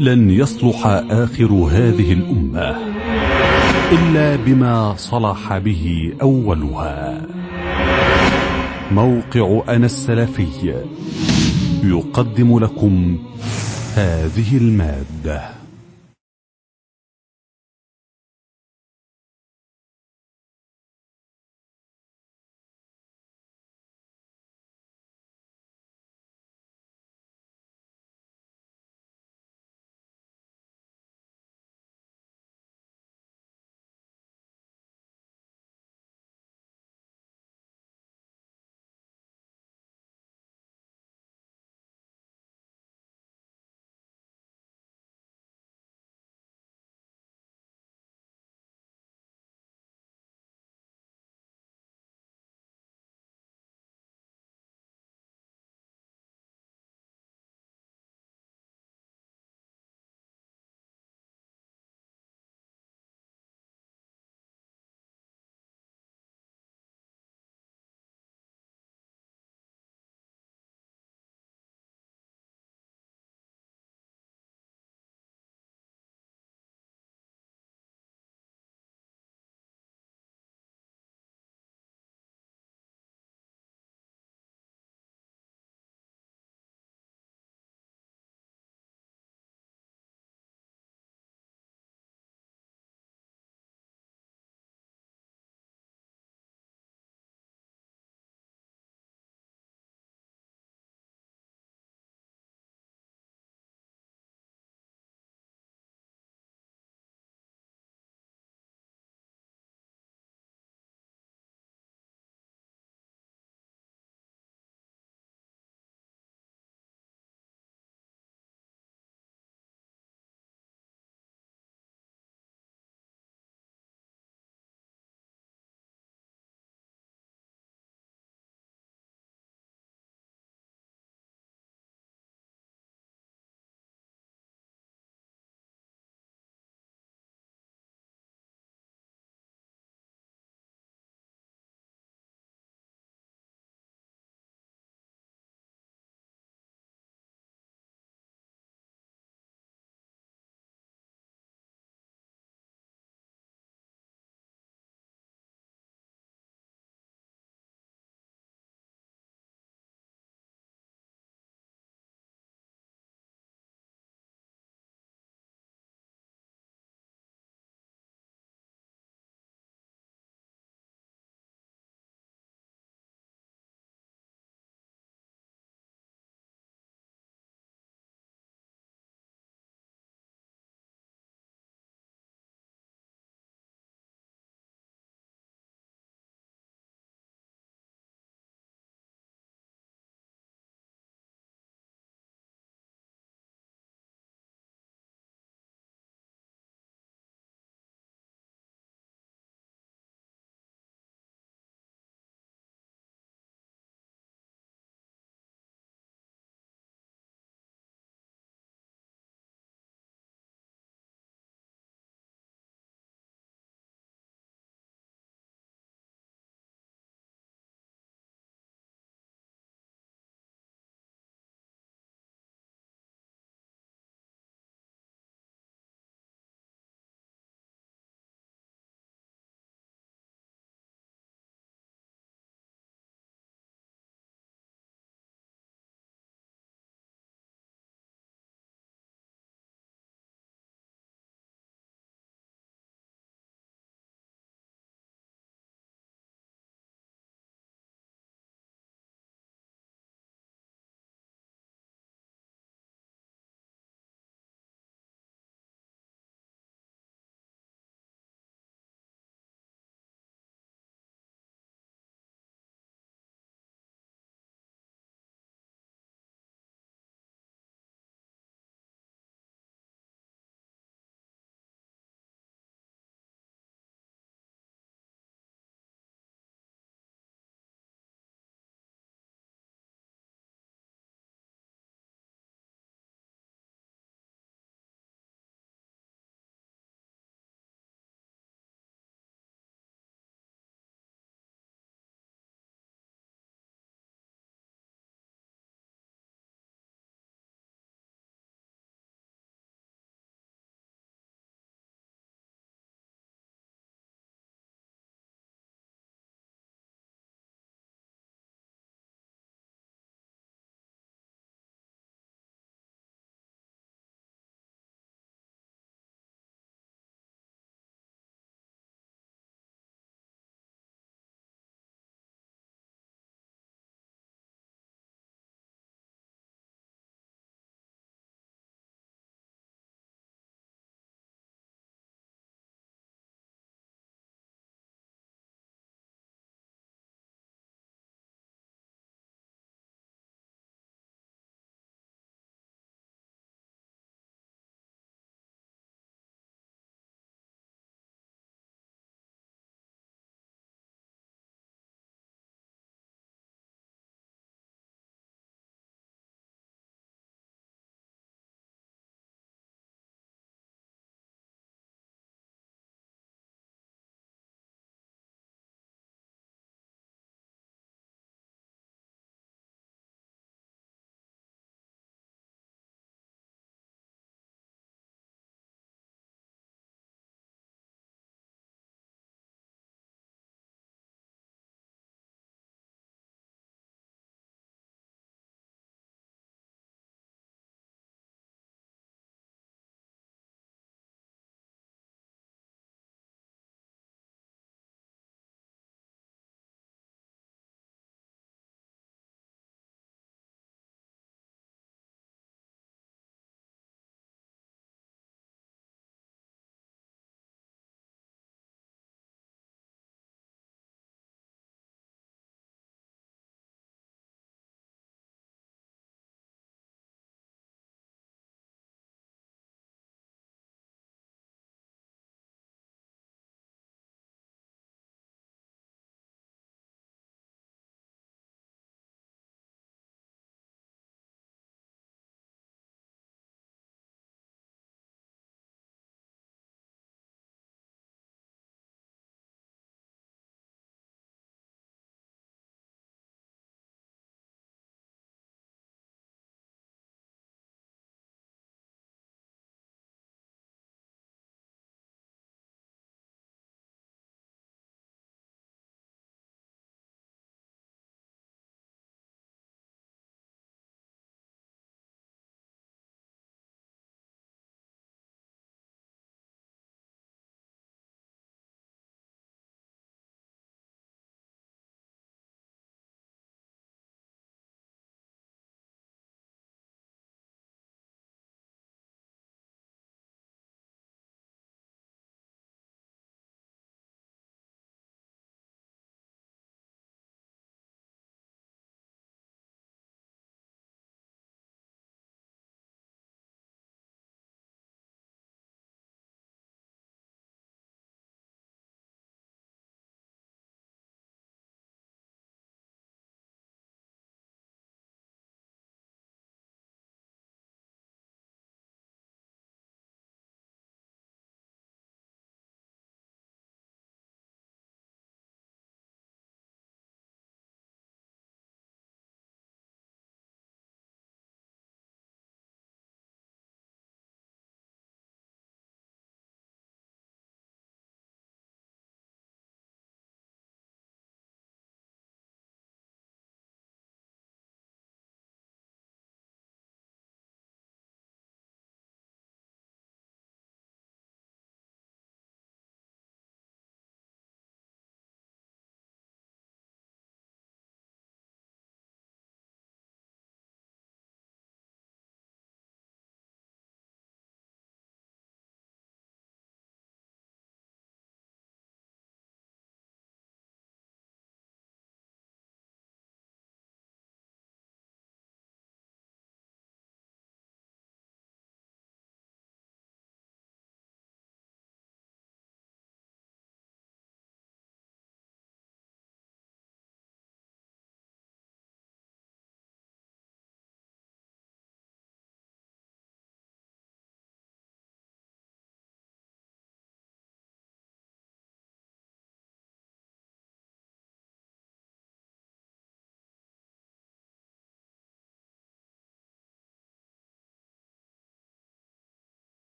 لن يصلح آخر هذه الأمة إلا بما صلح به أولها. موقع أنا السلفي يقدم لكم هذه المادة.